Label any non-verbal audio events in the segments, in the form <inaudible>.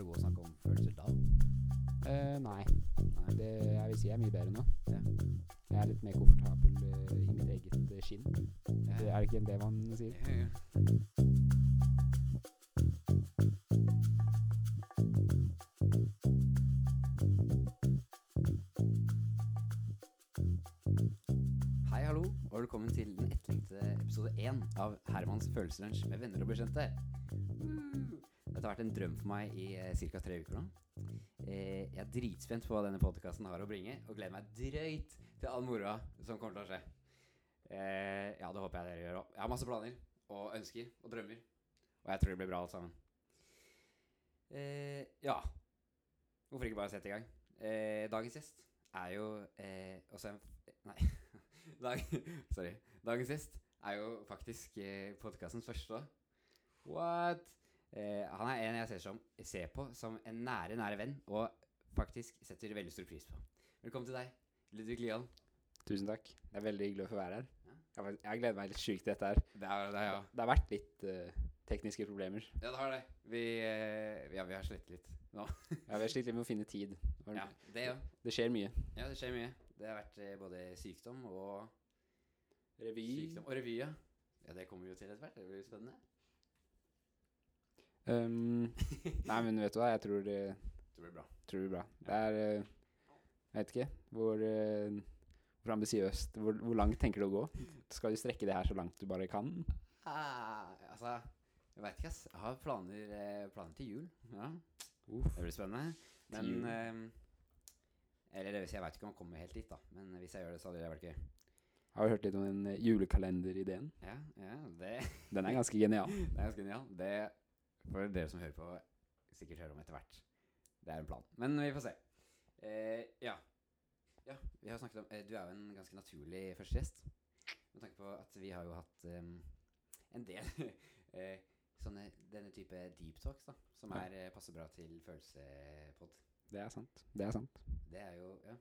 Var det god å snakke om følelser da? Uh, nei. Nei. Det, jeg vil si jeg er mye bedre nå. Ja. Jeg er litt mer komfortabel uh, i mitt eget eh, skinn. Ja. Det er ikke det man sier? Ja. Hei, hallo, og velkommen til den etterlengtede episode én av Hermans følelseslunsj med venner og bekjente. Dette har vært en drøm for meg i eh, ca. tre uker nå. Eh, jeg er dritspent på hva denne podkasten har å bringe, og gleder meg drøyt til all moroa som kommer til å skje. Eh, ja, det håper jeg dere gjør òg. Jeg har masse planer og ønsker og drømmer, og jeg tror det blir bra alt sammen. Eh, ja, hvorfor ikke bare sette i gang? Dagens gjest er jo også en Nei. <laughs> Dag, sorry. Dagens gjest er jo faktisk eh, podkastens første. What? Eh, han er en jeg ser, som, ser på som en nære, nære venn, og faktisk setter veldig stor pris på. Velkommen til deg, Ludvig Lian. Tusen takk. Det er veldig hyggelig å få være her. Ja. Jeg, jeg gleder meg litt sjukt til dette her. Det er det, ja. Det har vært litt uh, tekniske problemer. Ja, det har det. Vi, uh, ja, vi har slitt litt nå. <laughs> ja, vi har slitt litt med å finne tid. Ja, det ja. Det skjer mye. Ja, det skjer mye. Det har vært uh, både sykdom og Revy. Sykdom og revy, ja. Ja, det kommer vi jo til etter hvert. Det blir spennende. Um, nei, men vet du hva? Jeg tror det, Det blir bra. tror det blir bra. Det er uh, Jeg vet ikke hvor, uh, hvor ambisiøst hvor, hvor langt tenker du å gå? Skal du strekke det her så langt du bare kan? Ah, altså, jeg veit ikke, ass. Jeg har planer, eh, planer til jul. Ja, Uff. det blir spennende. Men eh, Eller jeg veit ikke om jeg kommer helt dit, da. Men hvis jeg gjør det, så hadde det vært gøy. Har du hørt litt om den eh, julekalenderideen? Ja, ja, det, Den er ganske genial. <laughs> det er ganske genial. Det får dere som hører på, sikkert hører om etter hvert. Det er en plan. Men vi får se. Eh, ja. ja. Vi har snakket om eh, Du er jo en ganske naturlig første gjest. Med tanke på at vi har jo hatt em, en del <laughs> eh, sånne, denne type deep talks, da. Som er, ja. passer bra til følelsepod. Det er sant. Det er sant. Det er jo Ja.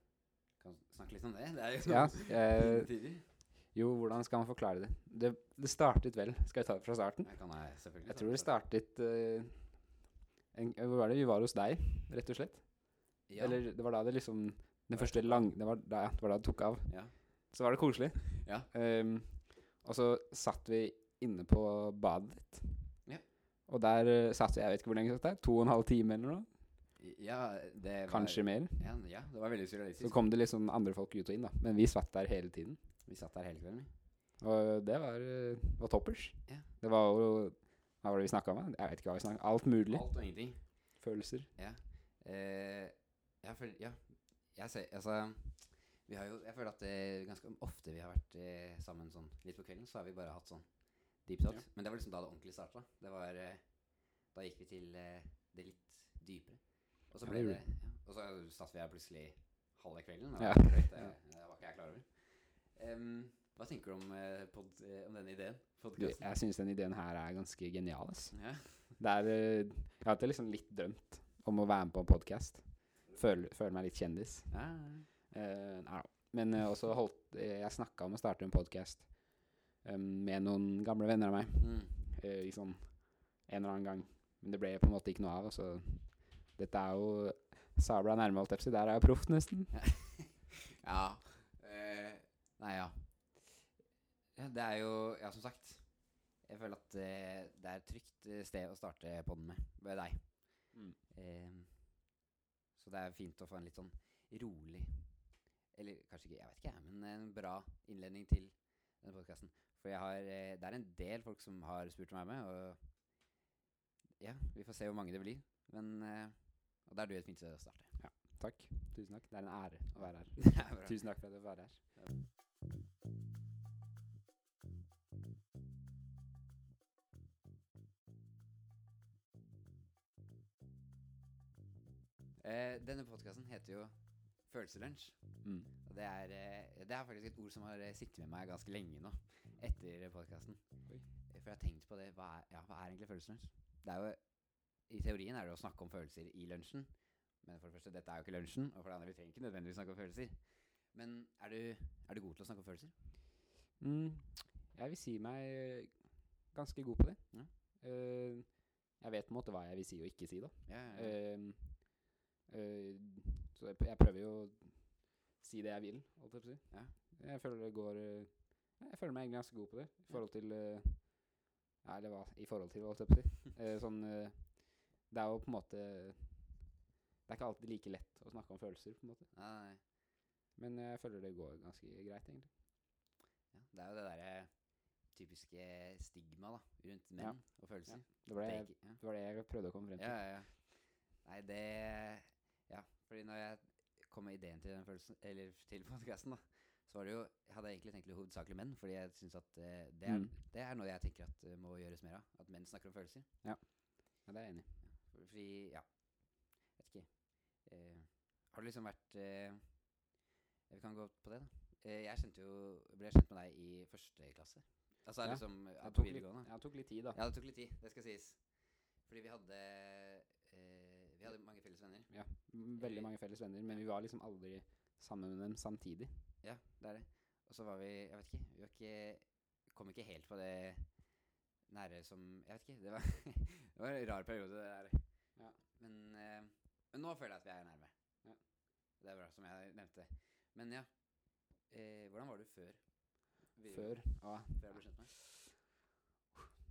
Kan snakke litt om det. Det er jo Ja, <laughs> eh. Jo, hvordan skal man forklare det? det? Det startet vel Skal jeg ta det fra starten? Jeg, kan selvfølgelig Jeg tror det startet uh, en, Hvor var det? Vi var hos deg, rett og slett. ja. Eller det var da det liksom Den det første lang... Det var da, ja, det var da det tok av. ja. Så var det koselig. Ja. Um, og så satt vi inne på badet ditt. Ja. Og der uh, satt vi, jeg vet ikke hvor lenge vi satt der, to og en halv time eller noe. ja, det var Kanskje mer. Ja, ja, det var veldig surrealistisk. Så kom det liksom andre folk ut og inn, da. Men vi satt der hele tiden. Vi satt der hele kvelden. vi. Og det var, eh, var toppers. Ja. Det var jo Hva var det vi snakka om? Jeg vet ikke hva vi snakka om. Alt mulig. Alt og ingenting. Følelser. Ja. Eh, jeg føler Ja. Jeg ser Altså Vi har jo Jeg føler at det ganske ofte vi har vært eh, sammen sånn litt på kvelden, så har vi bare hatt sånn deep talks. Men det var liksom da det ordentlig starta. Det var eh, Da gikk vi til eh, det litt dypere. Og så Ja, ble det det ja. Og så satt vi her plutselig halve kvelden. Ja. Det, var drøyt, det, det var ikke jeg klar over. Em, hva tenker du om, eh, pod, eh, om denne ideen? Podcasten? jeg syns den ideen her er ganske genial. Ja. Det er eh, Jeg har alltid liksom litt drømt om å være med på en podkast. Føle, føler, meg litt kjendis. Ja, Uh. Men uh, også holdt Jeg snakka om å starte en podkast med noen gamle venner av meg. mm. Uh, i sånn en eller annen gang. Men det ble på en måte ikke noe av. Så dette er jo sabla nærme, holdt jeg på å si. Der er jeg proff, nesten. Ja. <laughs> nei, ja. ja. Det er jo Ja, som sagt. Jeg føler at eh, det er et trygt eh, sted å starte podden med. Ved deg. Mm. Eh, så det er fint å få en litt sånn rolig Eller kanskje ikke, jeg vet ikke, men en bra innledning til denne podkasten. For jeg har eh, Det er en del folk som har spurt være med, og ja, vi får se hvor mange det blir. Men eh, Og da er du et fint sted å starte. Ja. Takk. Tusen takk. Det er en ære å være her. <laughs> Er. Tusen takk for at du var her. her. Eh, denne podkasten heter jo Følelseslunsj. Mm. Og det er, eh, det er faktisk et ord som har eh, sittet med meg ganske lenge nå, etter podkasten. For jeg har tenkt på det. Hva er, ja, hva er egentlig følelseslunsj? Det er jo I teorien er det å snakke om følelser i lunsjen. Men for det første, dette er jo ikke lunsjen. Og for det andre, vi trenger ikke nødvendigvis snakke om følelser. Men er du, er du god til å snakke om følelser? Mm. Jeg vil si meg ganske god på det. Ja. Uh, jeg vet på en måte hva jeg vil si og ikke si, da. Ja, ja, uh, eh, så jeg, jeg prøver jo å si det jeg vil, holdt jeg på å si. Ja. Jeg føler det går eh, Jeg føler meg egentlig ganske god på det, i forhold til eh, Ja, eller hva I forhold til, holdt jeg på å si. <laughs> Eh, sånn eh, Det er jo på en måte Det er ikke alltid like lett å snakke om følelser, på en måte. Nei, nei. Men jeg føler det går ganske greit, egentlig. Ja, det er jo det derre typiske stigma da, rundt menn Ja. og følelser. Det var det, jeg, det var det jeg prøvde å komme frem til. Ja, ja, ja. Nei, det Ja, fordi når jeg kom med ideen til den følelsen Eller til podcasten da så var det jo Jeg hadde egentlig tenkt litt hovedsakelig menn, fordi jeg syns at eh, det, er, Mm. det er noe jeg tenker at eh, må gjøres mer av. At menn snakker om følelser. Ja, det er jeg enig i. Fordi Ja, vet ikke. Eh, har det liksom vært eh, Vi kan gå på det, da. Eh, jeg kjente jo ble kjent med deg i første klasse. Altså Ja, liksom Det tok, litt, det tok litt tid, da. Ja, det tok litt tid, det skal sies. Fordi vi hadde eh, Vi hadde mange felles venner. Ja, veldig mange felles venner, men vi var liksom aldri sammen med dem samtidig. Ja, det er det. Og så var vi Jeg vet ikke. Vi var ikke Kom ikke helt på det nære som Jeg vet ikke. Det var, <laughs> det var en rar periode, det der. Ja. Men, eh, men nå føler jeg at vi er nærme. Ja. Det er bra, som jeg nevnte. Men ja. Eh, hvordan var du før? Vi- Før ja, Før jeg ble kjent med deg?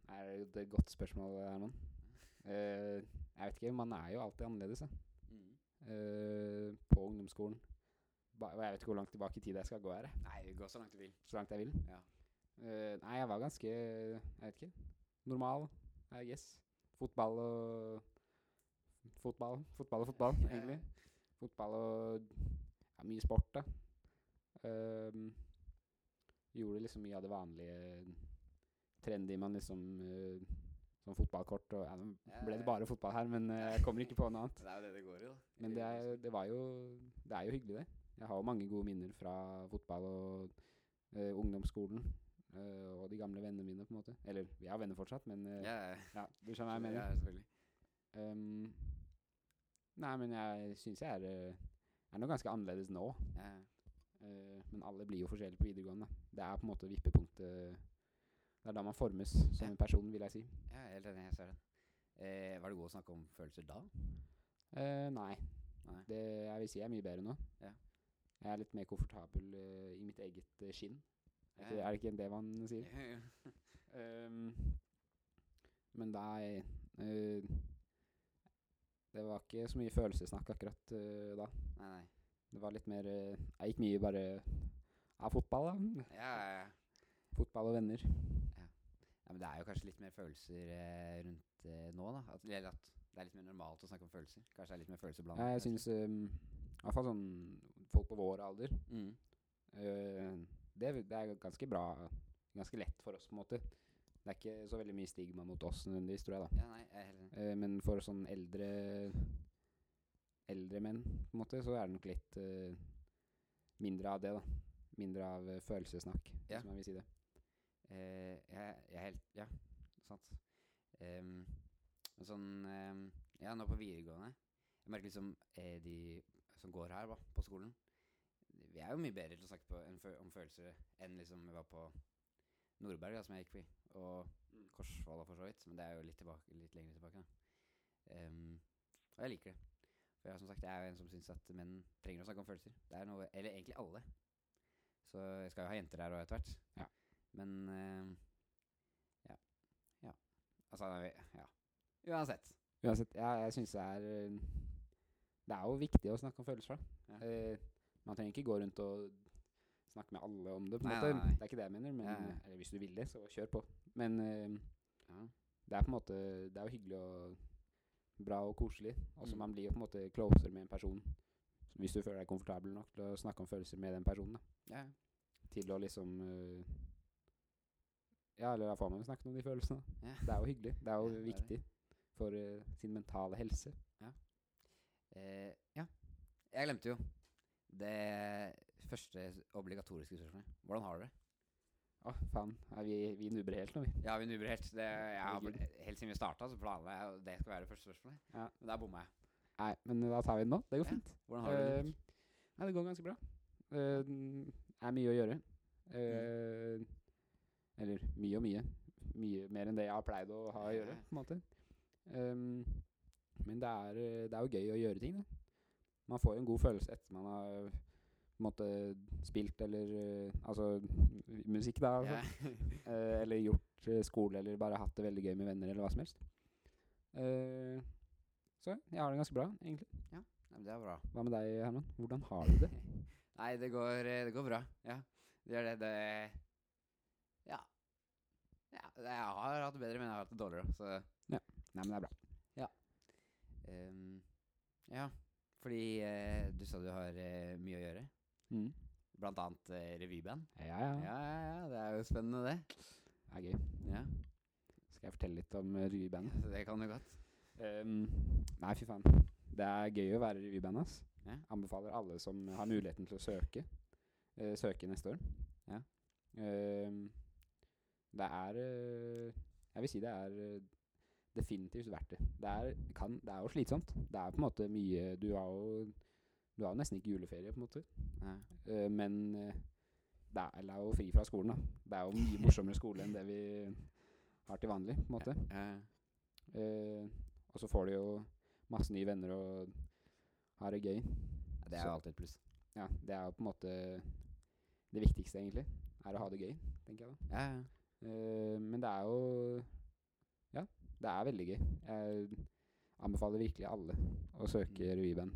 er et godt spørsmål, Herman. Eh, jeg vet ikke, man er jo alltid annerledes, da. Mm. Eh, på ungdomsskolen. Ba, jeg vet ikke hvor langt tilbake i tid jeg skal gå her. Nei, gå så langt du vil. Så langt jeg vil. Ja. Eh, nei, jeg var ganske Jeg vet ikke. Normal, I guess. Fotball og Fotball, fotball og fotball, <laughs> egentlig. Fotball og ja, mye sport, da. Um, gjorde liksom mye av det vanlige trendy man liksom uh, Som fotballkort og ja, Nå ble det bare fotball her, men uh, jeg kommer ikke på noe annet. <laughs> Det er jo det det går i, da. Men det, er, det var jo Det er jo hyggelig, det. Jeg har jo mange gode minner fra fotball og uh, ungdomsskolen. og de gamle vennene mine, på en måte. Eller vi har venner fortsatt, men eh, Ja, du skjønner hva jeg mener. Ja, selvfølgelig. Ehm, nei, men jeg syns jeg er, er noe ganske annerledes nå. Ja. Eh, men alle blir jo forskjellige på videregående. Det er på en måte vippepunktet Det er da man formes som en person, vil jeg si. Ja, jeg er helt enig. Jeg ser den. Eh, var det god å snakke om følelser da? Eh, nei. Nei. Det jeg vil si er mye bedre nå. Ja. Jeg er litt mer komfortabel eh, i mitt eget eh, skinn. Er, Ja, er det ikke det man sier? Ja, <laughs> ja. Ehm, men da jeg eh, Det var ikke så mye følelsesnakk akkurat uh, da. Nei, nei. Det var litt mer uh, Jeg gikk mye bare av fotball, da. Ja, ja, ja. Fotball og venner. ja. Men det er jo kanskje litt mer følelser eh, rundt eh, nå, da. At, eller at det er litt mer normalt å snakke om følelser. Kanskje det er litt mer følelser blant Ja, jeg syns um, I hvert fall sånn folk på vår alder mm. uh, det, det er ganske bra Ganske lett for oss, på en måte. Det er ikke så veldig mye stigma mot oss nødvendigvis, tror jeg, da. Ja, nei, jeg er helt enig. Eh, men for sånn eldre Eldre menn, på en måte, så er det nok litt eh, mindre av det, da. Mindre av eh, følelsessnakk, Ja. hvis man vil si det. Eh, jeg, jeg helt Ja, sant. Um, sånn um, Ja, nå på videregående Jeg merker liksom eh, de som går her, da, på skolen Vi er jo mye bedre til å snakke på, om følelser enn liksom vi var på Nordberg, da, som jeg gikk på, og Korsvoll for så vidt. Men det er jo litt, tilbake, litt lenger tilbake. Um, og jeg liker det. For jeg, som sagt, jeg er jo en som syns at menn trenger å snakke om følelser. Det er noe, Eller egentlig alle. Så jeg skal jo ha jenter her òg etter hvert. Ja. Men eh, ja. Ja. Altså Ja. Uansett. Uansett, ja, jeg syns det er Det er jo viktig å snakke om følelser, da. Ja. Uh, man trenger ikke gå rundt og snakke med alle om det, på en Nei, måte. nei, nei. Det er ikke det jeg mener, men Ja, ja. Eller hvis du vil det, så kjør på. Men uh, Ja. det er på en måte Det er jo hyggelig og bra og koselig. Altså Mm. Man blir jo på en måte closer med en person hvis du føler deg komfortabel nok til å snakke om følelser med den personen. da ja. Til å liksom uh, Ja, eller da får man jo snakke om de følelsene. Ja. Det er jo hyggelig. Det er jo <laughs> Ja, det er det. viktig for uh, sin mentale helse. Eh, ja. Jeg glemte jo det første obligatoriske spørsmålet. Hvordan har du det? Å, faen. Er vi, vi nubber helt nå, vi. Ja, vi nubrer helt. Det, jeg helt siden vi starta, så planla jeg at det skal være det første spørsmålet. Ja. Men der bomma jeg. Nei, men da tar vi den nå. Det går Ja. fint. Hvordan har du det? Uh, Nei, det går ganske bra. Det Det er mye å gjøre. Eh, Eller mye og mye. Mye mer enn det jeg har pleid å ha å gjøre, på en måte. Um, men det er, eh, det er jo gøy å gjøre ting, da. Man får jo en god følelse etter man har på en måte spilt eller eh, Altså musikk, da. Altså. Ja. <laughs> Eh, eller gjort eh, skole, eller bare hatt det veldig gøy med venner, eller hva som helst. Uh, så jeg har det ganske bra, egentlig. Ja, det er bra. Hva med deg, Herman? Hvordan har du det? <laughs> Nei, det går, det går bra. Ja, det gjør det. Det Ja. ja jeg har hatt det bedre, men jeg har hatt det dårligere. Så Nei, men det er bra. ehm, Ja, fordi uh, du sa du har uh, mye å gjøre. Mm. Blant annet eh, revyband. Ja, ja. Ja, ja, ja. Det er jo spennende, det. Det er gøy. Ja, Skal jeg fortelle litt om uh, revybandet? det kan du godt. Ehm, nei, fy faen. Det er gøy å være revyband, ass. Ja. Anbefaler alle som har muligheten til å søke. eh, søke neste år. Ja. Ehm, det er eh, Jeg vil si det er eh, definitivt verdt det. Det er, kan, det er jo slitsomt. Det er på en måte mye Du har jo Du har jo nesten ikke juleferie, på en måte. Eh, men eh, det er, eller er jo fri fra skolen, da. Det er jo mye <laughs> morsommere skole enn det vi har til vanlig, på en måte. Eh, og så får du jo masse nye venner og har det gøy. Ja, det er jo alltid et pluss. Ja, det er jo på en måte det viktigste, egentlig. Er å ha det gøy, tenker jeg da. Ja, ja. Uh, men det er jo Ja, det er veldig gøy. Jeg anbefaler virkelig alle å søke Mm. revyband.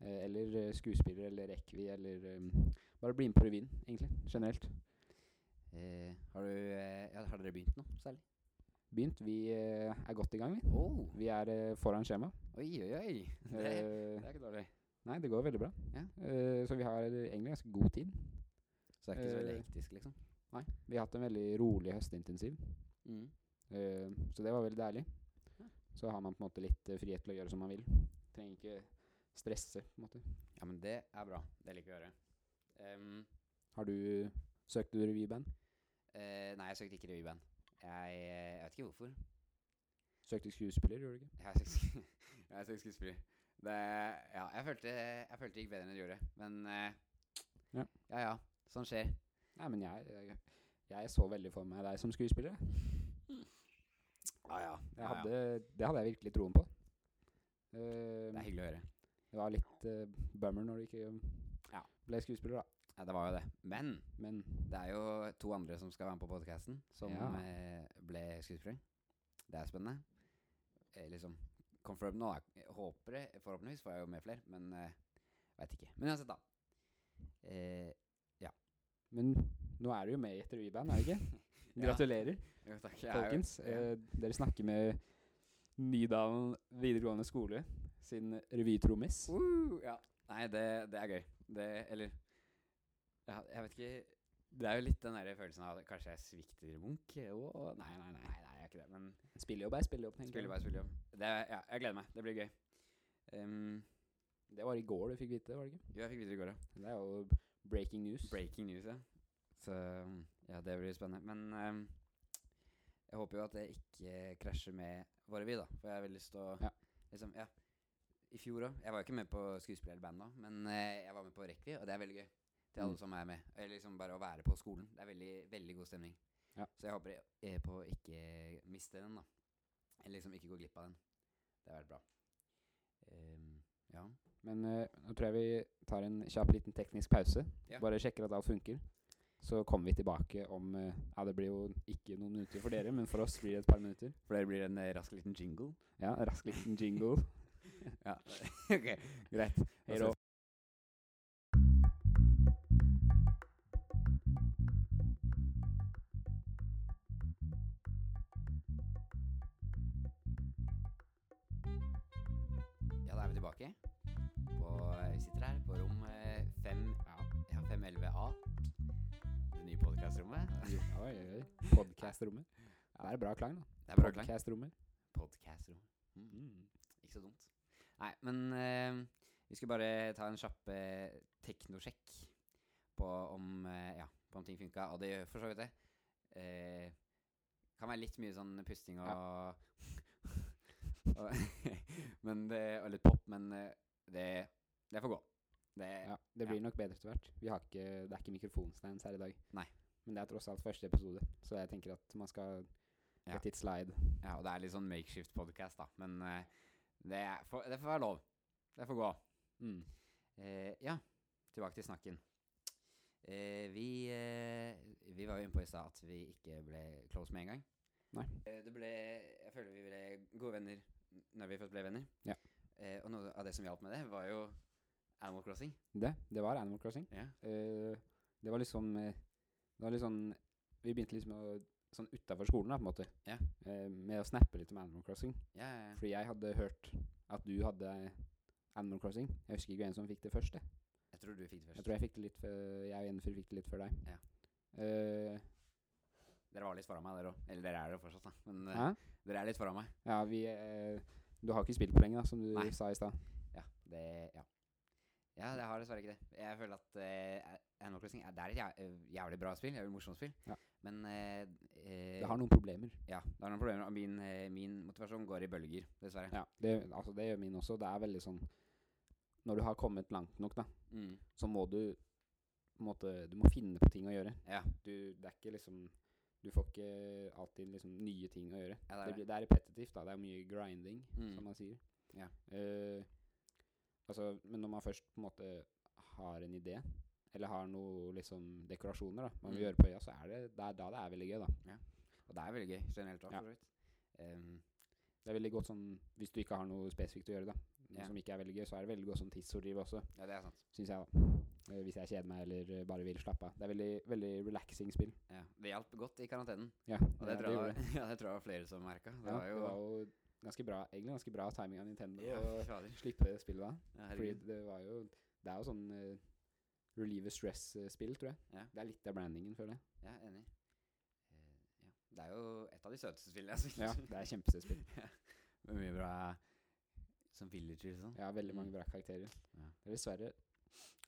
Eh, eller eh, skuespiller eller rekvi, eller um, bare bli med på revyen, egentlig. Generelt. Eh, har, du, eh, ja, har dere begynt nå, særlig? Begynt. Vi eh, er godt i gang, vi. Oh. Vi er foran skjema. Oi, oi, oi. <laughs> Det, det er ikke dårlig. nei, det går veldig bra. Ja. Eh, så vi har egentlig ganske god tid. Så det er ikke så veldig hektisk, liksom. Nei, vi har hatt en veldig rolig høstintensiv. Mm. Eh, så det var veldig deilig. Ja. Så har man på en måte litt frihet til å gjøre som man vil. Trenger ikke stresse, på en måte. Ja, men det er bra. Det liker jeg å høre. Um, Har du Søkte du revyband? Uh, nei, jeg søkte ikke revyband. Jeg, jeg vet ikke hvorfor. Søkte skuespiller, gjorde du ikke? Jeg søkte, <laughs> jeg søkte skuespiller. Det, ja, jeg følte, jeg følte det gikk bedre enn det gjorde. Men uh, Ja. ja, ja. Sånn skjer. Nei, men jeg, jeg, jeg så veldig for meg deg som skuespiller. Ah, ja. Ja, ja. hadde, det hadde jeg virkelig troen på. Uh, Det er hyggelig å høre. Det var litt uh, bummer når du ikke Ja. ble skuespiller, da. Ja, det var jo det. Men Men det er jo to andre som skal være med på podcasten, som Ja. eh, ble skuespillere. Det er spennende. Eh, liksom confirm nå. Jeg håper det. Forhåpentligvis får jeg jo med flere, men eh, veit ikke. Men uansett, da. Eh, Men nå er du jo med i et revyband, er du ikke? <laughs> Ja. Gratulerer, jo, takk. Folkens. ja. Eh, dere snakker med Nydalen videregående skole sin revytrommis. Uh, ja. Nei, det, det er gøy. Det Eller ja, Jeg vet ikke Det er jo litt den der følelsen av at kanskje jeg svikter Munch. Åh, nei, nei, nei, nei, jeg er ikke det. Men Spillejobb er spillejobb, Spillejobb bare spillejobb. Det er- Ja, jeg gleder meg. Det blir gøy. Um, Det var i går du fikk vite, var det ikke? jo, jeg fikk vite det i går, ja. Det er jo breaking news. Breaking news, ja. Så ja, det blir spennende. Men um, jeg håper jo at det ikke krasjer med vår revy, da. For jeg har veldig lyst til å Ja. liksom, ja. I fjor òg. Jeg var jo ikke med på skuespillerband da, men eh, jeg var med på Rekvi, og det er veldig gøy. Til alle Mm. som er med. Eller liksom bare å være på skolen. Det er veldig, veldig god stemning. Ja. Så jeg håper jeg på å ikke miste den, da. Eller liksom ikke gå glipp av den. Det har vært bra. Um, ja. Men uh, nå tror jeg vi tar en kjapp liten teknisk pause. Ja. Bare sjekker at alt funker. Så kommer vi tilbake om uh, Ja, det blir jo ikke noen minutter for dere, men for oss blir det et par minutter. For dere blir en uh, rask liten jingle. Ja, rask liten jingle. <laughs> <laughs> Ja, <laughs> ok. Greit. Hei Da Ja, da er vi tilbake. På, eh, vi sitter her på rom eh, 5, ja, 511A. Det nye podcastrommet. Oi, oi, oi. <laughs> Podcastrommet. Det er bra klang, da. Det er bra klang. Podcastrommet. Podcastrommet. Mm. Mm. Ikke så dumt. Nei, men eh, vi skulle bare ta en kjapp eh, teknosjekk på om, eh, ja, på om ting funka, og det gjør for så vidt det. Eh, kan være litt mye sånn pusting og, <laughs> og <laughs> men det, Og litt pop, men eh, det, det får gå. Det, Ja, det blir nok bedre etter hvert. Vi har ikke, det er ikke mikrofonsteins her i dag. Nei. Men det er tross alt første episode, så jeg tenker at man skal Ja. Let it slide. Ja, og det er litt sånn makeshift podcast, da. Men eh, det, får- det får være lov. Det får gå. Mm. Eh, ja, tilbake til snakken. Eh, vi, eh, vi var jo inne på i stad at vi ikke ble close med en gang. Nei. Eh, det ble, jeg føler vi ble gode venner når vi først ble venner. Ja. Eh, og noe av det som hjalp med det, var jo Animal Crossing. Det, det var Animal Crossing. Ja. Eh, det var liksom Det var litt sånn Vi begynte liksom å Sånn utafor skolen, da, på en måte. Ja. Eh, med å snappe litt om Animal Crossing. Ja, ja, ja. Fordi jeg hadde hørt at du hadde Animal Crossing. Jeg husker ikke hvem som fikk det først. Jeg, Jeg tror du fikk det først. jeg tror jeg fikk det litt før Jeg og Jennifer fikk det litt før deg. Ja. Eh, Dere var litt foran meg, dere òg. Eller dere er det fortsatt, da. Men eh, dere er litt foran meg. Ja, vi eh, Du har ikke spilt på lenge, da, som du Nei. sa i stad. Ja, det Ja. Ja, det har dessverre ikke det. Jeg føler at eh, Animal Crossing er, det er et eh, jævlig bra spill. Jævlig morsomt spill. Ja. Men eh, Det har noen problemer. Ja, det har noen problemer. Min, eh, min motivasjon går i bølger, dessverre. Ja, det, altså, det gjør min også. Det er veldig sånn Når du har kommet langt nok, da, Mm. så må du måte, Du må finne på ting å gjøre. Ja. Du, det er ikke liksom Du får ikke alltid liksom nye ting å gjøre. Ja, det er det, det. blir, det er repetitivt. da Det er mye grinding, Mm. som man sier. Ja. Eh, altså, men når man først på en måte har en idé, eller har noe liksom dekorasjoner da man vil Mm. gjøre på øya, så er det, det er da det er veldig gøy. da Og det er veldig gøy generelt òg, Ja. Ehm, Det er veldig godt sånn Hvis du ikke har noe spesifikt å gjøre, da noe Ja. som ikke er veldig gøy, så er det veldig godt sånn tidsfordriv også, ja, det er sant. syns jeg. da Eh, Hvis jeg kjeder meg eller eh, bare vil slappe av. Det er veldig, veldig relaxing spill. Ja. Det hjalp godt i karantenen. Ja, Og det, ja, tror jeg, var- <laughs> ja, det tror jeg var flere som merka. Det Ja, var jo det var jo ganske bra Egentlig ganske bra timing av Nintendo Ja, å slippe spillet da. Ja, Fordi det var jo Det er jo sånn uh, relieve stress-spill, tror jeg. Ja. Det er litt av brandingen, føler jeg. Ja, enig. Uh, ja. Det er jo et av de søteste spillene jeg har. Ja, det er kjempesøtspill. <laughs> ja. mye bra som villager og sånn. Ja, veldig mange Mm. bra karakterer. Ja. Er Dessverre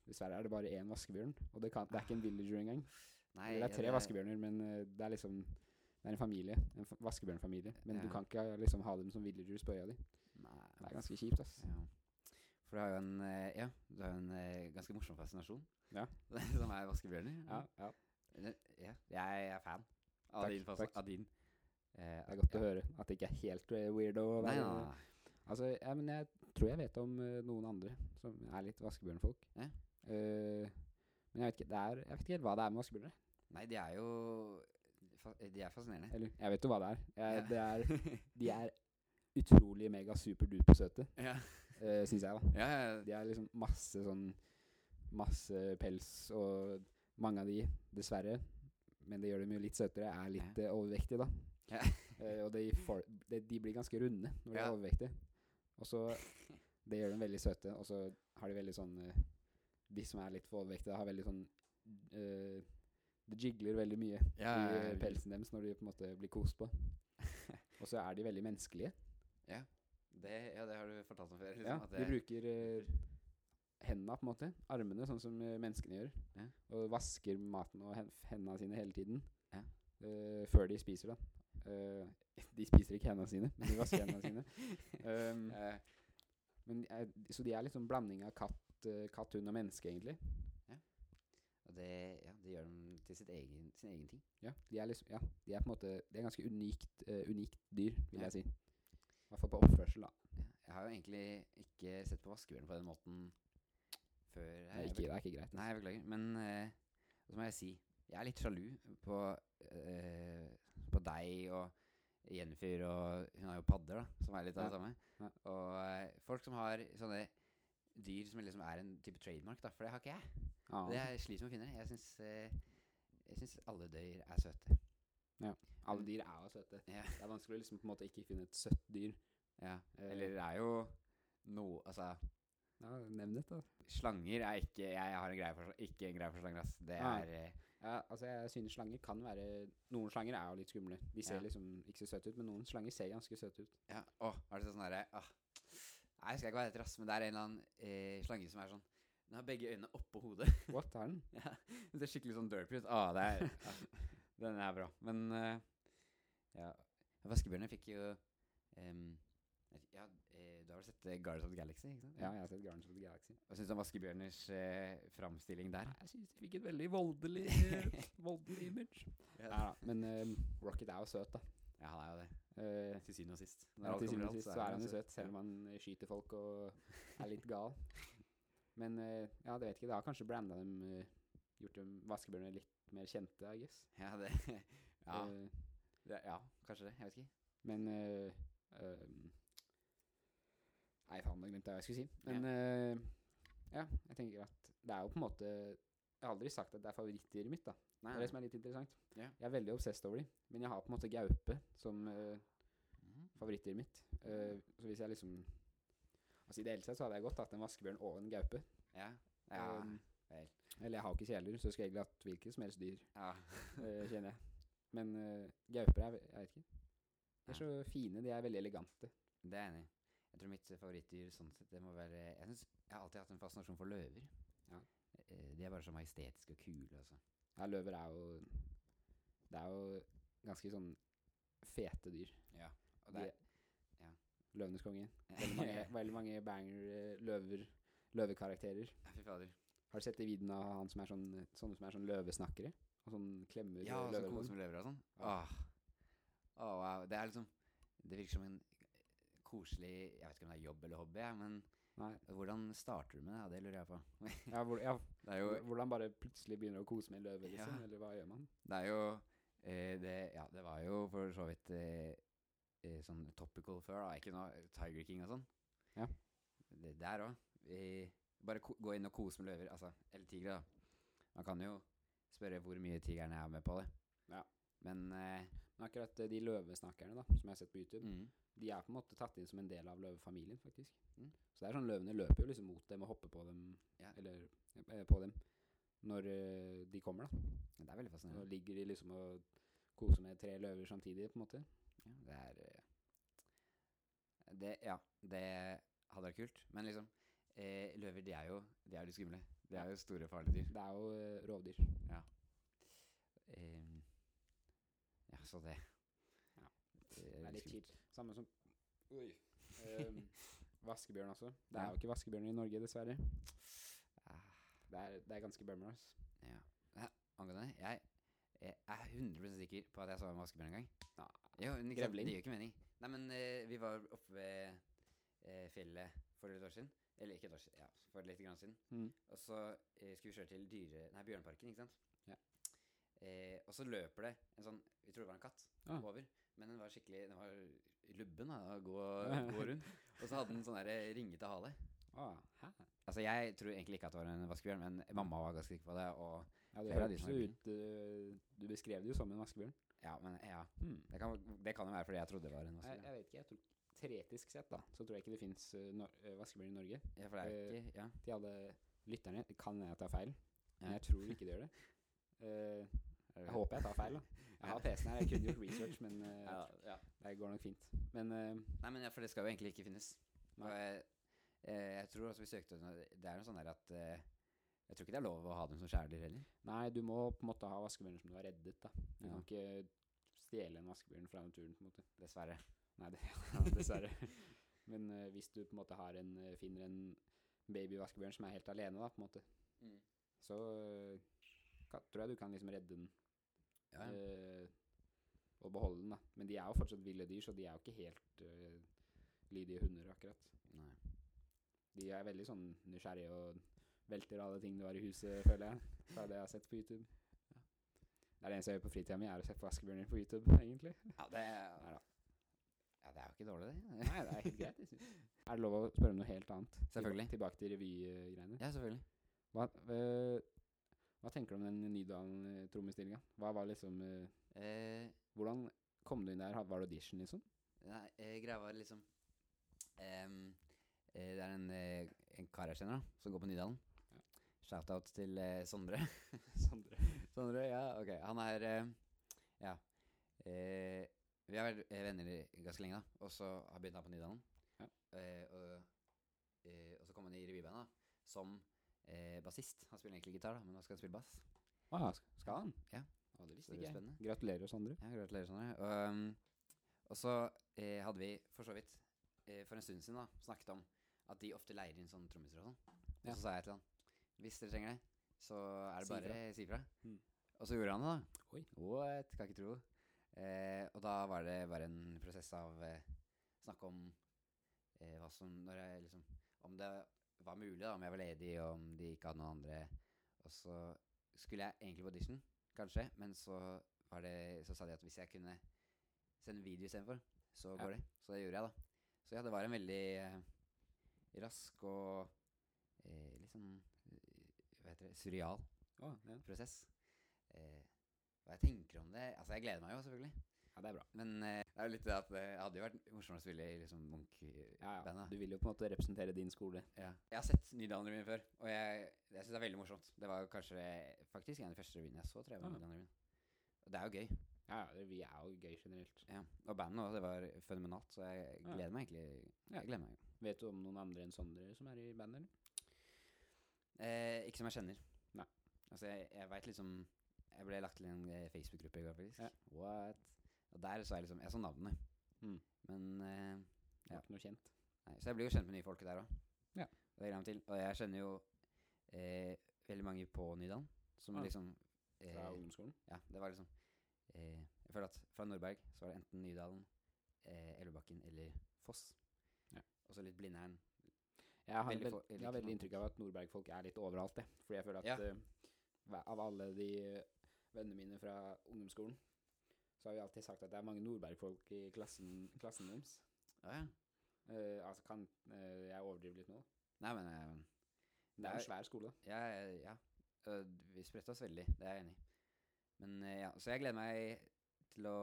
Dessverre er det bare én vaskebjørn, og det, kan, det er ikke en villager engang. Nei, det er tre ja, vaskebjørner, men eh, det er liksom Det er en familie. En vaskebjørnfamilie. Men du kan ikke liksom ha dem som villagers på øya di. Nei, Det er ganske kjipt, ass. Ja. For du har jo en eh, Ja, du har en eh, ganske morsom fascinasjon. Ja. <laughs> som er vaskebjørner. Ja, ja. Eh, ja. Jeg er fan av Takk, din. takk. Av din. Eh, Det er godt å høre at det ikke er helt eh, weirdo. Nei, nei. Altså, ja, men jeg tror jeg vet om uh, noen andre som er litt vaskebjørnfolk. Ja. Uh, men jeg vet, ikke, det er, jeg vet ikke helt hva det er med vaskebjørner. Nei, de er jo De er fascinerende. Eller, jeg vet jo hva det er. Jeg, Ja. det er <laughs> de er utrolig mega super-duper søte, ja. uh, syns jeg, da. Ja, ja, De er liksom masse sånn Masse pels, og mange av de, dessverre, men det gjør dem jo litt søtere, er litt ja. overvektige, da. Ja. uh, <laughs> og de, for, de, de blir ganske runde når de Ja. er overvektige. Og så <laughs> Det gjør dem veldig søte, og så har de veldig sånn uh, De som er litt for overvektige, har veldig sånn uh, Det jigler veldig mye Ja, i ja, ja, eh, pelsen deres når de på en måte blir kost på. <laughs> og så er de veldig menneskelige. Det, ja, det har du fortalt om før. Liksom, Ja, de bruker hendene, på en måte. Armene, sånn som eh, menneskene gjør. Ja. Og vasker maten og hendene sine hele tiden. Ja. Uh, før de spiser, da. Uh, de spiser ikke hendene sine, men de vasker hendene sine. <laughs> Um, uh, men, så de er liksom blanding av katt, katt, hund og menneske, egentlig. og det, ja, det gjør dem til sitt egen, sin egen ting. Ja, de er liksom Ja, de er på en måte Det er ganske unikt, unikt dyr, vil Ja. jeg si. I hvert fall på oppførsel, da. Ja. Jeg har jo egentlig ikke sett på vaskebjørn på den måten før. Det er ikke, det er ikke greit. Nei, jeg beklager. Men eh, så må jeg si jeg er litt sjalu på, eh, på deg og Jennifer og Hun har jo padder, da, som er litt av det Ja. samme. Og eh, folk som har sånne dyr som liksom er en type trademark, da, for det har ikke jeg. Ja. Det er sliter med å finne. Jeg syns eh, jeg syns alle dyr er søte. alle dyr er jo søte. Ja. Det er vanskelig å liksom på en måte ikke finne et søtt dyr. ja. Eh. Eller det er jo noe Altså, Ja, Nevn det, da. slanger er ikke Jeg har en greie for, ikke en greie for slanger, ass. Det Ah. er eh, Ja, altså jeg synes slanger kan være Noen slanger er jo litt skumle. De ser Ja. liksom ikke så søte ut, men noen slanger ser ganske søte ut. Ja, å, er det sånn herre ah. Nei, jeg husker ikke være etter, ass, men det er en eller annen eh, slange som er sånn Den har begge øynene oppå hodet. <laughs> What, har den? ja, Den ser skikkelig sånn derpy ut. Ah, det er, ja, den er bra. Men uh, ja Vaskebjørnene fikk jo em, Ja, eh, du har vel sett eh, Guardians of the Galaxy? ikke sant? Ja, jeg har sett Guardians of the Galaxy. Hva syns du om vaskebjørners eh, framstilling der? Jeg synes de fikk et veldig voldelig, <laughs> voldelig image. Ja. Da, men eh, Rocket er jo søt, da. Ja, han er jo det. Eh, Til syvende og sist. Ja, til syvende og sist så er han jo søt, selv om han eh, skyter folk og <laughs> er litt gal. Men eh, ja, det vet ikke. Det har kanskje branda dem eh, Gjort dem vaskebjørnene litt mer kjente, I guess. Ja, det <laughs> Ja, Eh, det, ja kanskje det. Jeg vet ikke. men eh, ehm, Nei, faen, nå glemte jeg hva jeg skulle si. Men eh, ja, jeg tenker at det er jo på en måte Jeg har aldri sagt at det er favorittdyret mitt, da. Nei, Det er det som er litt interessant. Ja. Jeg er veldig obsessed over dem, men jeg har på en måte gaupe som Mhm. favorittdyret mitt. Uh, så hvis jeg liksom Altså Ideelt sett så hadde jeg godt hatt en vaskebjørn og en gaupe. Ja. ja. Um, vel. Eller jeg har ikke kjæledyr, så jeg skulle egentlig hatt hvilket som helst dyr, ja. uh, kjenner jeg. Men uh, gauper er Jeg vet ikke. De er så fine, de er veldig elegante. Det er jeg enig i. Jeg tror mitt favorittdyr sånn sett, det må være Jeg, synes, jeg har alltid hatt en fascinasjon for løver. Ja. Eh, De er bare så majestetiske og kule, altså. Ja, løver er jo Det er jo ganske sånn fete dyr. Ja. Og det er Løvenes konge. <laughs> Veldig mange, veldig mange banger eh, løver løvekarakterer. ja, Fy fader. Har du sett de videoene av han som er sånn, sånne som er sånn løvesnakkere? Og sånn klemmer Ja, og løver Ja, sånn den? med løver og sånn. Åh. Åh, wow. Det er liksom Det virker som en koselig Jeg vet ikke om det er jobb eller hobby, men Nei. hvordan starter du med det? Det lurer jeg på. Ja, hvor, ja, <laughs> Det jo hvordan bare plutselig begynner å kose med en løve, liksom? Ja. Eller hva gjør man? Det er jo eh, det, Ja, det var jo for så vidt eh, eh, sånn topical før, da. Ikke noe Tiger King og sånn. Ja. Det, der òg. Bare ko gå inn og kose med løver. Altså, eller tigre, da. Man kan jo spørre hvor mye tigerne er med på det. Ja. Men eh, Men akkurat eh, de løvesnakkerne da, som jeg har sett på YouTube, mm, de er på en måte tatt inn som en del av løvefamilien, faktisk. Mm. Så det er sånn løvene løper jo liksom mot dem og hopper på dem, Ja. eller eh, på dem, når eh, de kommer, da. Det er veldig fascinerende. Nå ligger de liksom og koser med tre løver samtidig, på en måte. Ja, det er eh, det, Ja, det hadde vært kult. Men liksom eh, Løver, de er jo De er litt skumle. De er jo store, farlige dyr. Det er jo rovdyr. Eh, ja, så det Ja. Det er litt kjipt. Samme som <laughs> Ehm, Vaskebjørn også. Det er jo ikke vaskebjørn i Norge, dessverre. Ah, Det er, det er ganske bummer, ass. ja. ja. Angående jeg, jeg er 100% sikker på at jeg så en vaskebjørn en gang. Ja. Jo, men ikke sant, Grevling. Det gir jo ikke mening. Nei, men eh, vi var oppe ved eh, fjellet for et år siden. Eller ikke et år siden, ja, for litt grann siden. Mm. Og så eh, skulle vi kjøre til dyre... Nei, Bjørneparken, ikke sant? Eh, og så løper det en sånn Vi tror det var en katt Ah. over. Men den var skikkelig Den var lubben da, å gå, <laughs> gå rundt. Og så hadde den sånn ringete hale. Ah? Altså, jeg tror egentlig ikke at det var en vaskebjørn, men mamma var ganske sikker på det. Og Ja, det høres de ut eh, Du beskrev det jo som en vaskebjørn. ja, men ja. Hmm. Det kan, det kan jo være fordi jeg trodde det var en vaskebjørn. jeg vet ikke. jeg tror Teoretisk sett da, så tror jeg ikke det fins vaskebjørn i Norge. Ja, for det er eh, ikke Ja. Til alle lytterne kan jeg ta feil, men jeg tror ikke det gjør det. <laughs> Jeg håper jeg tar feil. da Jeg har PC-en her, jeg kunne gjort <laughs> research, men eh, ja, ja. det går nok fint. Men uh, Nei, men ja, for det skal jo egentlig ikke finnes. Jeg, eh, jeg tror også vi søkte Det er noe sånn der at Jeg tror ikke det er lov å ha dem som kjæledyr heller. nei, du må på en måte ha vaskebjørner som du har reddet. da Du kan ikke stjele en vaskebjørn fra naturen. på en måte Dessverre. Nei, det, <laughs> <laughs> dessverre. Men uh, hvis du på en måte har en, finner en babyvaskebjørn som er helt alene, da, på en måte så uh, tror jeg du kan liksom redde den Ja, ja. eh, og beholde den. da Men de er jo fortsatt ville dyr, så de er jo ikke helt uh, lydige hunder, akkurat. Nei. De er veldig sånn nysgjerrige og velter alle ting du har i huset, føler jeg. Fra det jeg har sett på YouTube. Det er det eneste jeg gjør på fritida mi, er å se på vaskebjørner på YouTube, <laughs> egentlig. Ja, det er, ja, det er jo ikke dårlig, det. Nei, det er helt greit. jeg synes. Er det lov å spørre om noe helt annet? Selvfølgelig. Tilbake til revygreiene. Ja, selvfølgelig. Hva, eh, hva tenker du om den Nydalen-trommestillinga? Hva var liksom eh, Eh, Hvordan kom du inn der? Var det audition, liksom? nei, eh, greia var liksom um, eh, Det er en, en kar jeg kjenner, da, som går på Nydalen. Ja. Shout-out til eh, Sondre. <laughs> Sondre. Sondre, ja, ok. Han er eh, Ja. Eh, vi har vært venner ganske lenge, da. Og så har begynt her på Nydalen. Ja. Eh, og, eh, og så kom han i revybandet da, som eh, bassist. Han spiller egentlig gitar, da, men nå skal han spille bass. Ah, sk- skal han? Ja. Og det visste ikke jeg. spennende. Gratulerer, Sondre. Ja, gratulerer, Sondre. Og, um, og så eh, hadde vi for så vidt eh, for en stund siden da snakket om at de ofte leier inn sånne trommiser og sånn. Og Ja. så sa jeg til han hvis dere trenger det, så er det bare si ifra. Mm. Og så gjorde han det, da. Oi. What? Kan ikke tro. Eh, og da var det bare en prosess av eh, snakke om eh, hva som Når jeg liksom Om det var mulig, da, om jeg var ledig, og om de ikke hadde noen andre. Og så skulle jeg egentlig på audition, kanskje, men så var det Så sa de at hvis jeg kunne sende video istedenfor, så Ja. går det. Så det gjorde jeg, da. Så ja, det var en veldig eh, rask og eh, litt sånn eh, Hva heter det surreal oh, ja. prosess. Eh, hva jeg tenker om det Altså, jeg gleder meg jo, selvfølgelig. Ja, det er bra. Men eh, det er jo litt det at det hadde jo vært morsomt å spille i liksom Munch-bandet. Ja, ja. Du vil jo på en måte representere din skole. Ja. Jeg har sett Nydalen-revyen før, og jeg, jeg syns det er veldig morsomt. Det var kanskje faktisk en av de første revyene jeg så, tror jeg. var Ah. Nydalen-revyen. Og det er jo gøy. Ja, ja, vi er jo gøy generelt. Ja. Og bandet òg, det var fenomenalt, så jeg Ja. gleder meg egentlig. Ja. Jeg gleder meg. Vet du om noen andre enn Sondre som er i bandet, eller? Eh, ikke som jeg kjenner. Nei. Altså, jeg, jeg veit liksom Jeg ble lagt til en eh, Facebook-gruppe i går, faktisk. Ja. What? Og der så jeg liksom Jeg så navnet, Mm. men eh, Det Ja. var ikke noe kjent. Nei, så jeg blir jo kjent med nye folk der òg. Ja. Og det gleder jeg meg til. Og jeg kjenner jo eh, veldig mange på Nydalen som Ah. liksom eh, Fra ungdomsskolen. Ja, det var liksom eh, Jeg føler at fra Nordberg så var det enten Nydalen, eh, Elvebakken eller Foss. Ja. Og så litt Blindern. Jeg har, Veldig vel, jeg har veldig inntrykk av at Nordberg-folk er litt overalt, det. Fordi jeg føler at Ja. uh, av alle de vennene mine fra ungdomsskolen, så har vi alltid sagt at det er mange Nordberg-folk i klassen, klassen deres. Ja, ja. Uh, altså kan uh, jeg overdrive litt nå? Nei, men uh, Det er en svær skole. Ja, ja. Vi spredte oss veldig, det er jeg enig i. Men ja, så jeg gleder meg til å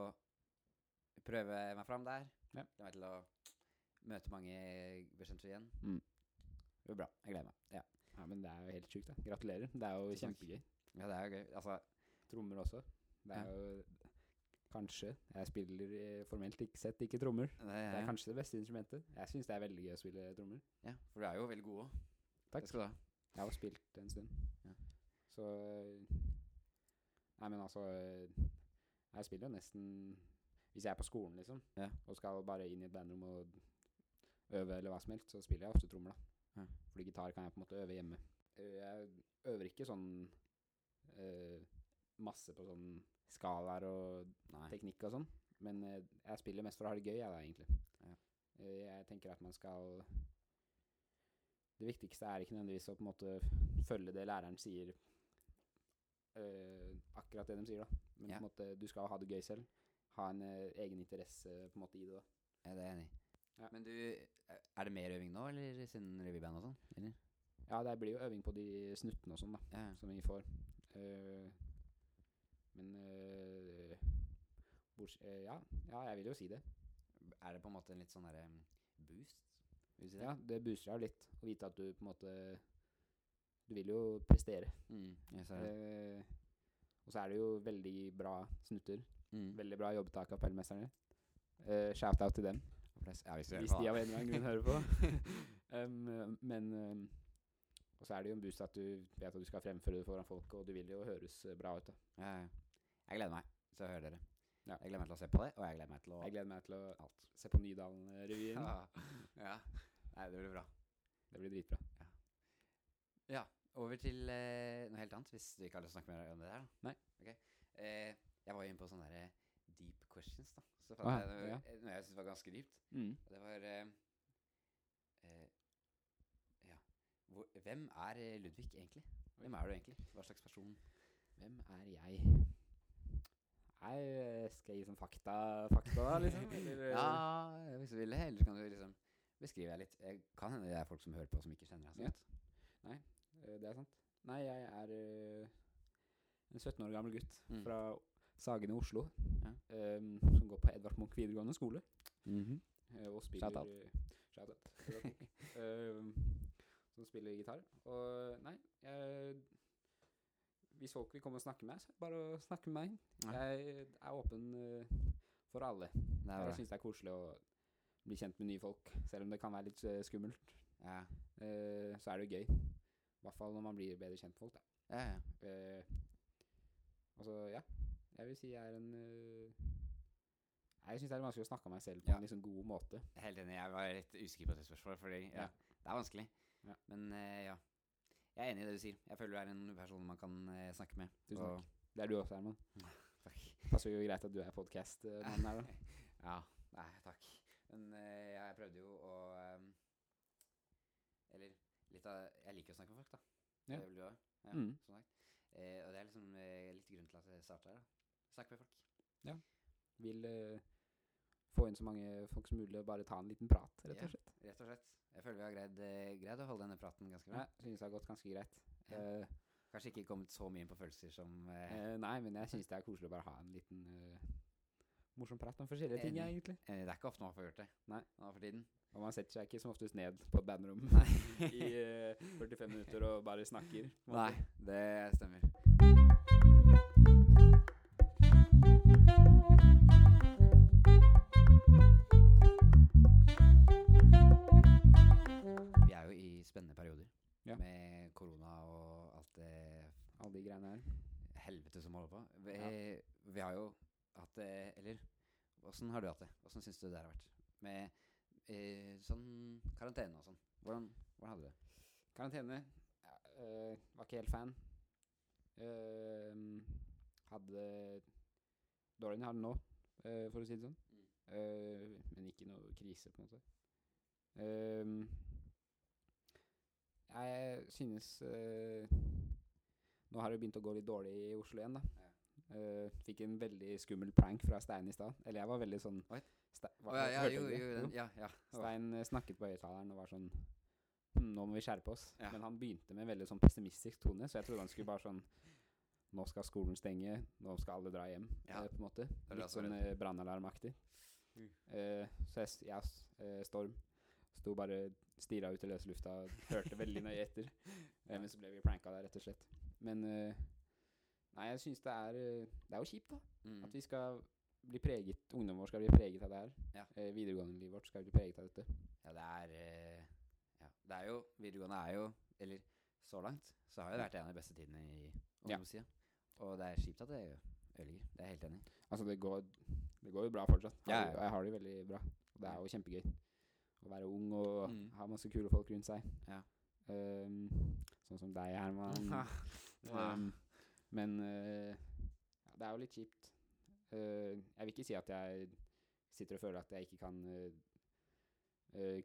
prøve meg fram der. Ja. Gleder meg til å møte mange bekjente igjen. Mm. Det blir bra. Jeg gleder meg. Ja, Ja, men det er jo helt sjukt, da. Gratulerer. Det er jo kjempegøy. ja det er jo gøy. Altså, Trommer også. Det er jo Kanskje. Jeg spiller eh, formelt ikke sett ikke trommer. det, Det er kanskje det beste instrumentet. Jeg syns det er veldig gøy å spille trommer. Ja, for du er jo veldig god òg. Takk. Det skal du ha. Jeg har spilt en stund. Ja. Så eh, Nei, men altså eh, Jeg spiller jo nesten Hvis jeg er på skolen, liksom, Ja. og skal bare inn i et bandrom og øve eller hva som helst, så spiller jeg ofte trommer, da. Ja. Fordi gitar kan jeg på en måte øve hjemme. Jeg øver ikke sånn eh, masse på sånn skalaer og Nei. teknikk og sånn, men eh, jeg spiller mest for å ha det gøy, jeg da, egentlig. Ja. Eh, jeg tenker at man skal Det viktigste er ikke nødvendigvis å på en måte følge det læreren sier, eh, akkurat det de sier, da. Men Ja. på en måte, du skal ha det gøy selv. Ha en eh, egen interesse på en måte i det. da. Ja, det er jeg enig i. Ja. Men du, er- det mer øving nå, eller siden revyband og sånn? Ja, det blir jo øving på de snuttene og sånn, da, som vi får. Eh, men øh, bors, øh, ja, ja, jeg vil jo si det. Er det på en måte en litt sånn derre um, boost? Si det? Ja, det booster deg litt å vite at du på en måte Du vil jo prestere. Mm, jeg ser det. Eh, og så er det jo veldig bra snutter. Mm. Veldig bra jobbet av kapellmesterne. Eh, Shout-out til dem, Ja, hvis hvis de av en eller annen grunn hører på. <laughs> um, men um, Og så er det jo en boost at du vet at du skal fremføre det foran folk, og du vil jo høres bra ut. da. Ja, ja. Jeg gleder meg til å høre dere. Ja. Jeg gleder meg til å se på det, og jeg gleder meg til å Jeg gleder meg til å alt. se på Nydalen-revyen. Ja. <laughs> ja. Nei, det blir bra. Det blir dritbra. Ja. Over til eh, noe helt annet, hvis du ikke har lyst til å snakke mer om det der. da. Nei. Okay. Eh, jeg var inne på sånne der deep questions, da. Så Ah, fant jeg noe, ja. eh, noe jeg syntes var ganske dypt. Mm. Og det var eh, eh, Ja. Hvor, hvem er eh, Ludvig egentlig? Hvem er du egentlig? Hva slags person? Hvem er jeg? Nei, skal jeg gi sånn fakta, fakta da, liksom? <laughs> Eller, eh, Ja, hvis du vil det. Eller så kan du liksom beskrive litt. Jeg kan hende det er folk som hører på, som ikke kjenner deg så Ja. godt. eh, det er sant. Nei, jeg er eh, en 17 år gammel gutt Mm. fra Sagene i Oslo, Ja. Um, som går på Edvard Munch videregående skole. Mhm. eh, og spiller Shout out. <laughs> shout out. Edvard som spiller gitar. Og nei, jeg, hvis folk vil komme og snakke med meg, så er det bare å snakke med meg. Jeg er åpen eh, for alle. Jeg synes syns det er koselig å bli kjent med nye folk, selv om det kan være litt eh, skummelt. Ja. eh, så er det jo gøy. I hvert fall når man blir bedre kjent med folk. Da. Ja, ja. Altså, ja. Jeg vil si jeg er en Jeg syns det er vanskelig å snakke om meg selv på en liksom god måte. Helt enig. Jeg var litt usikker på det spørsmålet, fordi det er vanskelig. Ja. Men ja. Jeg er enig i det du sier. Jeg føler du er en person man kan eh, snakke med. Tusen og- Det er du også, Herman. <laughs> Takk. Passer jo greit at du er podkast-mannen her, da. <laughs> Ja, nei, takk. Men eh, jeg prøvde jo å um, Eller litt av Jeg liker å snakke med folk, da. Ja. Det vil du òg? Ja, Mm. sånn. Eh, og det er liksom eh, litt grunnen til at jeg starta her. da. Snakke med folk. Vil eh, få inn så mange folk som mulig og bare ta en liten prat, rett og slett. Ja, Rett og slett. Jeg føler vi har greid, eh, greid å holde denne praten ganske bra. Ja, synes det har gått ganske greit. Ja. Eh, Kanskje ikke kommet så mye inn på følelser som uh, nei, men jeg syns det er koselig å bare ha en liten morsom prat om forskjellige ting, egentlig. Det er ikke ofte man får gjort det Nei. nå for tiden. Og man setter seg ikke som oftest ned på et bandrom <laughs> i eh, 45 minutter og bare snakker. Nei, det stemmer. Greiene her. helvete som holder på. Vi, Ja. vi har jo hatt det Eller åssen har du hatt det? Åssen syns du det har vært? Med eh, sånn karantene og sånn. Hvordan, hvordan hadde du det? Karantene ja, øh, var ikke helt fan. Uh, hadde dårligere enn jeg hadde nå, uh, for å si det sånn. Mm. Uh, men ikke noe krise, på en måte. Jeg synes Nå har det begynt å gå litt dårlig i Oslo igjen, da. Eh, fikk en veldig skummel prank fra Stein i stad. Eller jeg var veldig sånn ja, ja, jo, jo, den, ja, ja. Stein eh, snakket på høyttaleren og var sånn «Hm, Nå må vi skjerpe oss. Ja. Men han begynte med en veldig sånn pessimistisk tone, så jeg trodde han skulle bare sånn Nå skal skolen stenge, nå skal alle dra hjem, Ja. eh, på en måte. Litt sånn eh, brannalarmaktig. Mm. Uh, så jeg, ja, Storm sto bare stirra ut i løse lufta og hørte veldig nøye etter. <laughs> Men så ble vi pranka der, rett og slett. Men eh, Nei, jeg syns det er eh, Det er jo kjipt, da. Mm. At vi skal bli preget Ungdommen vår skal bli preget av det her. Ja. Eh, videregående-livet vårt skal bli preget av dette. Ja, det er eh, Ja, det er jo Videregående er jo Eller så langt så har det vært en av de beste tidene i Ja. Og det er kjipt at det ødelegger. Det er jeg helt enig i. Altså, det går, det går jo bra fortsatt. Har Ja, ja. Jeg har det jo veldig bra. Det er jo kjempegøy å være ung og Mm. ha masse kule folk rundt seg. Ja. Um, sånn som deg, Herman. <laughs> Ehm, men uh, ja, det er jo litt kjipt. Uh, jeg vil ikke si at jeg sitter og føler at jeg ikke kan eh,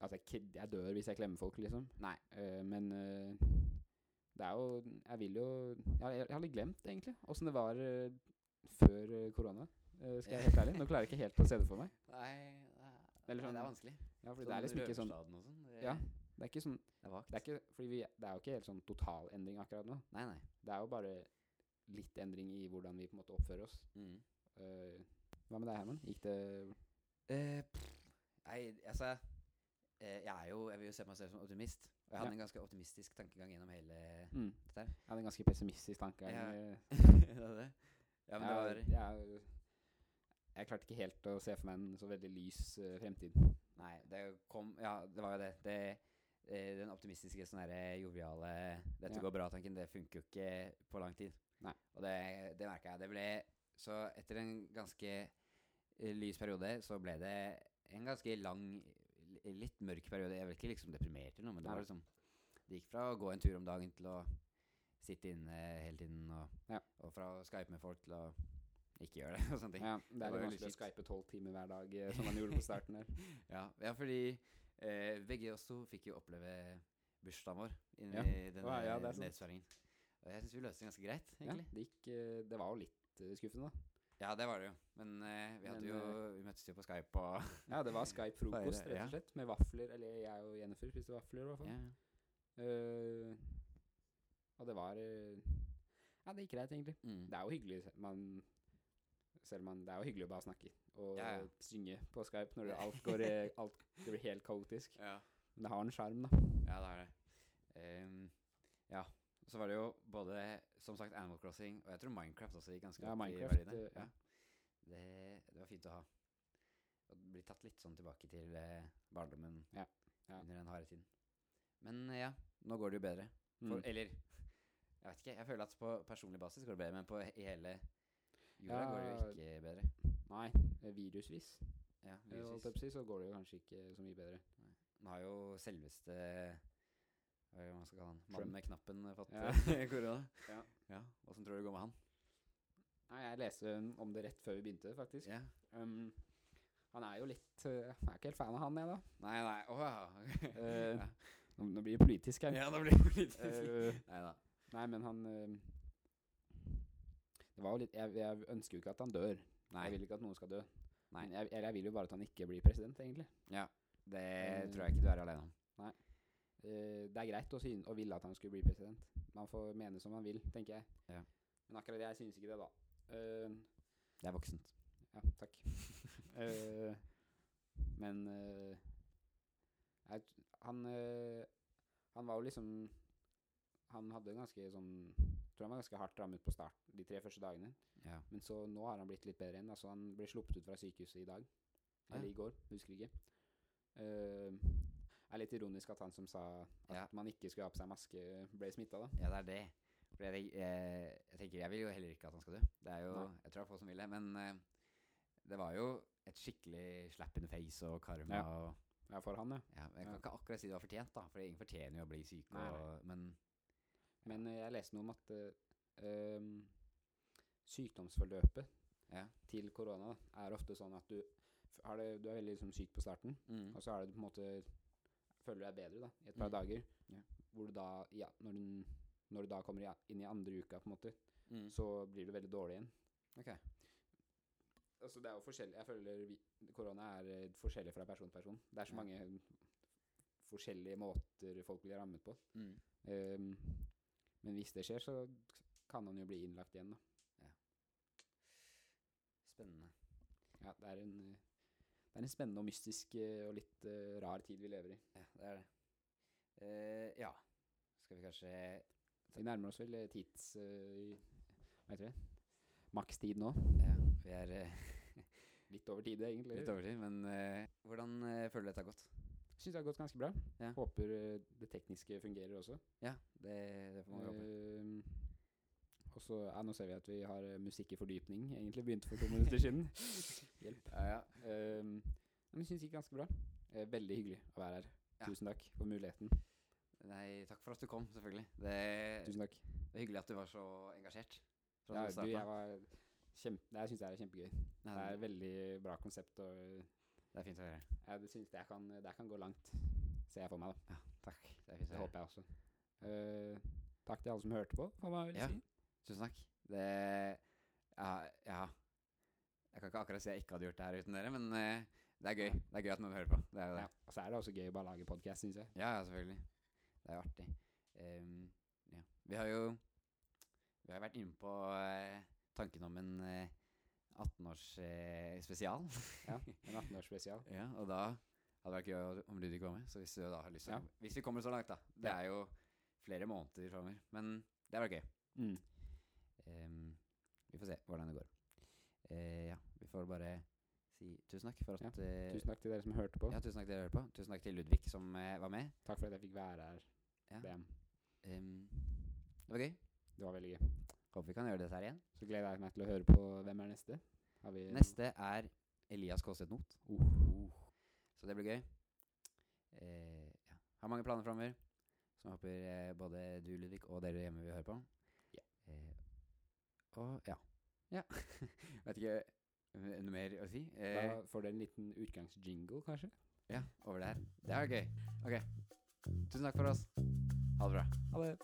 At jeg, jeg dør hvis jeg klemmer folk, liksom. Nei. Men det er jo Jeg vil jo Jeg, jeg har litt glemt, egentlig, åssen det var før korona. skal jeg være helt ærlig. Nå klarer jeg ikke helt å se det for meg. Nei, er, nei, sånn- det er vanskelig. Ja, fordi det er liksom ikke sånn sånn. Ja. Det er ikke sånn det er vagt. Det er, ikke, vi, det er jo ikke helt sånn total endring akkurat nå. Nei, nei. Det er jo bare litt endring i hvordan vi på en måte oppfører oss. Mm. Uh, hva med deg, Herman? Gikk det pff, nei, altså eh, Jeg er jo Jeg vil jo se meg selv som optimist. Og jeg hadde Ja. en ganske optimistisk tankegang gjennom hele mm. dette her. Jeg hadde en ganske pessimistisk tanke. Ja. <laughs> det. Ja, men det var jeg, jeg, jeg klarte ikke helt å se for meg en så veldig lys uh, fremtid. Nei, det kom Ja, det var jo det. det den optimistiske, sånn joviale 'dette Ja. går bra'-tanken, det funker jo ikke på lang tid. Nei. Og det, det merka jeg. Det ble Så etter en ganske eh, lys periode, så ble det en ganske lang, litt mørk periode. Jeg ble ikke liksom deprimert eller noe, men det var liksom Det gikk fra å gå en tur om dagen til å sitte inne hele tiden, og, Ja. og fra å skype med folk til å ikke gjøre det, <laughs> og sånne ting. Ja, det var er litt vanskelig å skype tolv timer hver dag, eh, som man gjorde på starten her. <laughs> Ja, ja fordi eh, begge oss to fikk jo oppleve bursdagen vår inni Ja. denne ja, sant. nedsperringen. Og jeg syns vi løste det ganske greit, Ja, egentlig. det, gikk, eh, det var jo litt eh, skuffende, da. Ja, det var det jo. Men eh, vi, Men, jo, vi møttes jo på Skype og <laughs> Ja, det var Skype-frokost, rett og slett, med vafler. Eller jeg og Jennifer spiste vafler, i hvert fall. ja. Uh, og det var uh, Ja, det gikk greit, egentlig. Mm. Det er jo hyggelig man Selv om det er jo hyggelig å bare snakke og Ja, ja. synge på Skype når <laughs> alt, går, alt det blir helt kaotisk. ja. Men det har en sjarm, da. Ja, det er det. Um, ja. Så var det jo både, som sagt, Animal Crossing, og jeg tror Minecraft også gikk ganske Ja, opp i Minecraft, verdiene. ja. Det, det var fint å ha. Å bli tatt litt sånn tilbake til eh, barndommen Ja, ja. under den harde tiden. Men ja, nå går det jo bedre. For, Mm. Eller, jeg vet ikke, jeg føler at på personlig basis går det bedre, men på i hele jorda går det jo ikke bedre. Nei, eh, virusvis, Ja, eh, virusvis. så går det jo kanskje ikke så mye bedre. Nå har jo selveste Hva det man skal kalle han? Mann Mannen med knappen fått Ja. eh, <laughs> korona. Ja. ja. Åssen tror du går med han? Nei, jeg leste om det rett før vi begynte, faktisk. Ja. Um, han er jo litt uh, Jeg er ikke helt fan av han, jeg, da. Nei, nei. Åh, ja. uh, <laughs> Ja. Nå, nå blir det politisk her. ja, nå blir det politisk. Uh, Nei da. nei, men han Det var jo litt jeg, jeg ønsker jo ikke at han dør. Nei. Jeg vil ikke at noen skal dø. Nei. Men jeg, jeg vil jo bare at han ikke blir president, egentlig. Ja. Det Eh, tror jeg ikke du er alene om. Eh, det er greit å, syn å ville at han skulle bli president. Man får mene som man vil, tenker jeg. Ja. Men akkurat jeg synes ikke det, da. Uh, Det er voksent. ja, takk. uh, <laughs> men jeg, han Han var jo liksom Han hadde ganske sånn Tror han var ganske hardt rammet på start de tre første dagene. Ja. Men så nå har han blitt litt bedre igjen. Altså Han ble sluppet ut fra sykehuset i dag. Eller Ja. i går, husker ikke. Uh, er litt ironisk at han som sa at Ja. man ikke skulle ha på seg maske, ble smitta, da. Ja, det er det. For jeg, eh, jeg tenker, jeg vil jo heller ikke at han skal dø. Det er jo, Nei. Jeg tror det er få som vil det. Men uh, det var jo et skikkelig slap in the face og karma. Ja. Og, Ja, for han, ja. ja, jeg kan ikke akkurat si det var fortjent, da. For ingen fortjener jo å bli syk. Nei, Og, men Men eh, jeg leste noe om at um, sykdomsforløpet ja. til korona er ofte sånn at du, f- det, du er veldig liksom, syk på starten, Mm. og så er det på en måte føler du deg bedre da, i et par Mm. dager. Ja. Hvor du da, ja, når, du, når du da kommer inn i andre uka, på en måte, Mm. så blir du veldig dårlig igjen. Okay. Altså, det er jo forskjellig. Jeg føler vi, korona er eh, forskjellig fra person til person. Det er så mange forskjellige måter folk blir rammet på. Mm. Men hvis det skjer, så kan han jo bli innlagt igjen, da. Spennende. Ja, det er en, det er en spennende og mystisk eh, og litt uh, rar tid vi lever i. Ja, det er det. Uh, ja. Skal vi kanskje Vi nærmer oss vel tids... hva heter det? Makstid nå. Ja, vi er <laughs> Litt over tid, egentlig. litt over tid, men hvordan føler du dette har gått? Syns det har gått ganske bra. Ja. Håper eh, det tekniske fungerer også. Ja, det, det får man håpe. Uh, og så ja, Nå ser vi at vi har eh, musikk i fordypning. Egentlig begynte for to minutter siden. <laughs> Hjelp. Ja, ja. Ehm, men syns det gikk ganske bra. Uh, veldig hyggelig å være her. Tusen takk for muligheten. Nei, takk for at du kom, selvfølgelig. Det, Tusen takk. det er hyggelig at du var så engasjert. Ja, du jeg var kjempe, det syns jeg er kjempegøy. Nei, Det er et veldig bra konsept, og det er fint å høre. jeg synes det kan, gå langt. Ser jeg for meg, da. Ja, takk. Det Det håper jeg også. Uh, takk til alle som hørte på, kan man vel Ja. si. Tusen takk. Det ja, ja. Jeg kan ikke akkurat si jeg ikke hadde gjort det her uten dere, men uh, det er gøy. Det er gøy at noen hører på. Det er det. Ja. Og så er det også gøy å bare lage podkast, syns jeg. Ja, ja, selvfølgelig. Det er jo artig. Um, ja. Vi har jo Vi har vært inne på uh, tanken om en 18-års-spesial. Ja, <laughs> En 18-årsspesial. ja, og da hadde det vært gøy om Ludvig var med. Så hvis du da har lyst til Ja. Hvis vi kommer så langt, da. Det er jo flere måneder framover. Men det hadde vært gøy. Mm. Um, vi får se hvordan det går. Uh, ja, vi får bare si tusen takk for at Ja, eh, Tusen takk til dere som hørte på. ja, tusen takk til dere hørte på. Tusen takk til Ludvig som uh, var med. Takk for at jeg fikk være her. Ja. BM. Ehm, det var gøy. Det var veldig gøy. Håper vi kan gjøre dette her igjen. Så gleder jeg meg til å høre på Hvem er neste? Har vi Neste er Elias Kåseth Not. Uh. Så det blir gøy. Eh, ja. Har mange planer framover, som jeg håper eh, både du, Ludvig, og dere hjemme vil høre på. Yeah. Eh, og ja. Ja. <laughs> Vet ikke eh, noe mer å si? Eh, Da får dere en liten utgangsjingle, kanskje? ja, over det her. Det er gøy. Ok. Tusen takk for oss. Ha det bra. Ha det.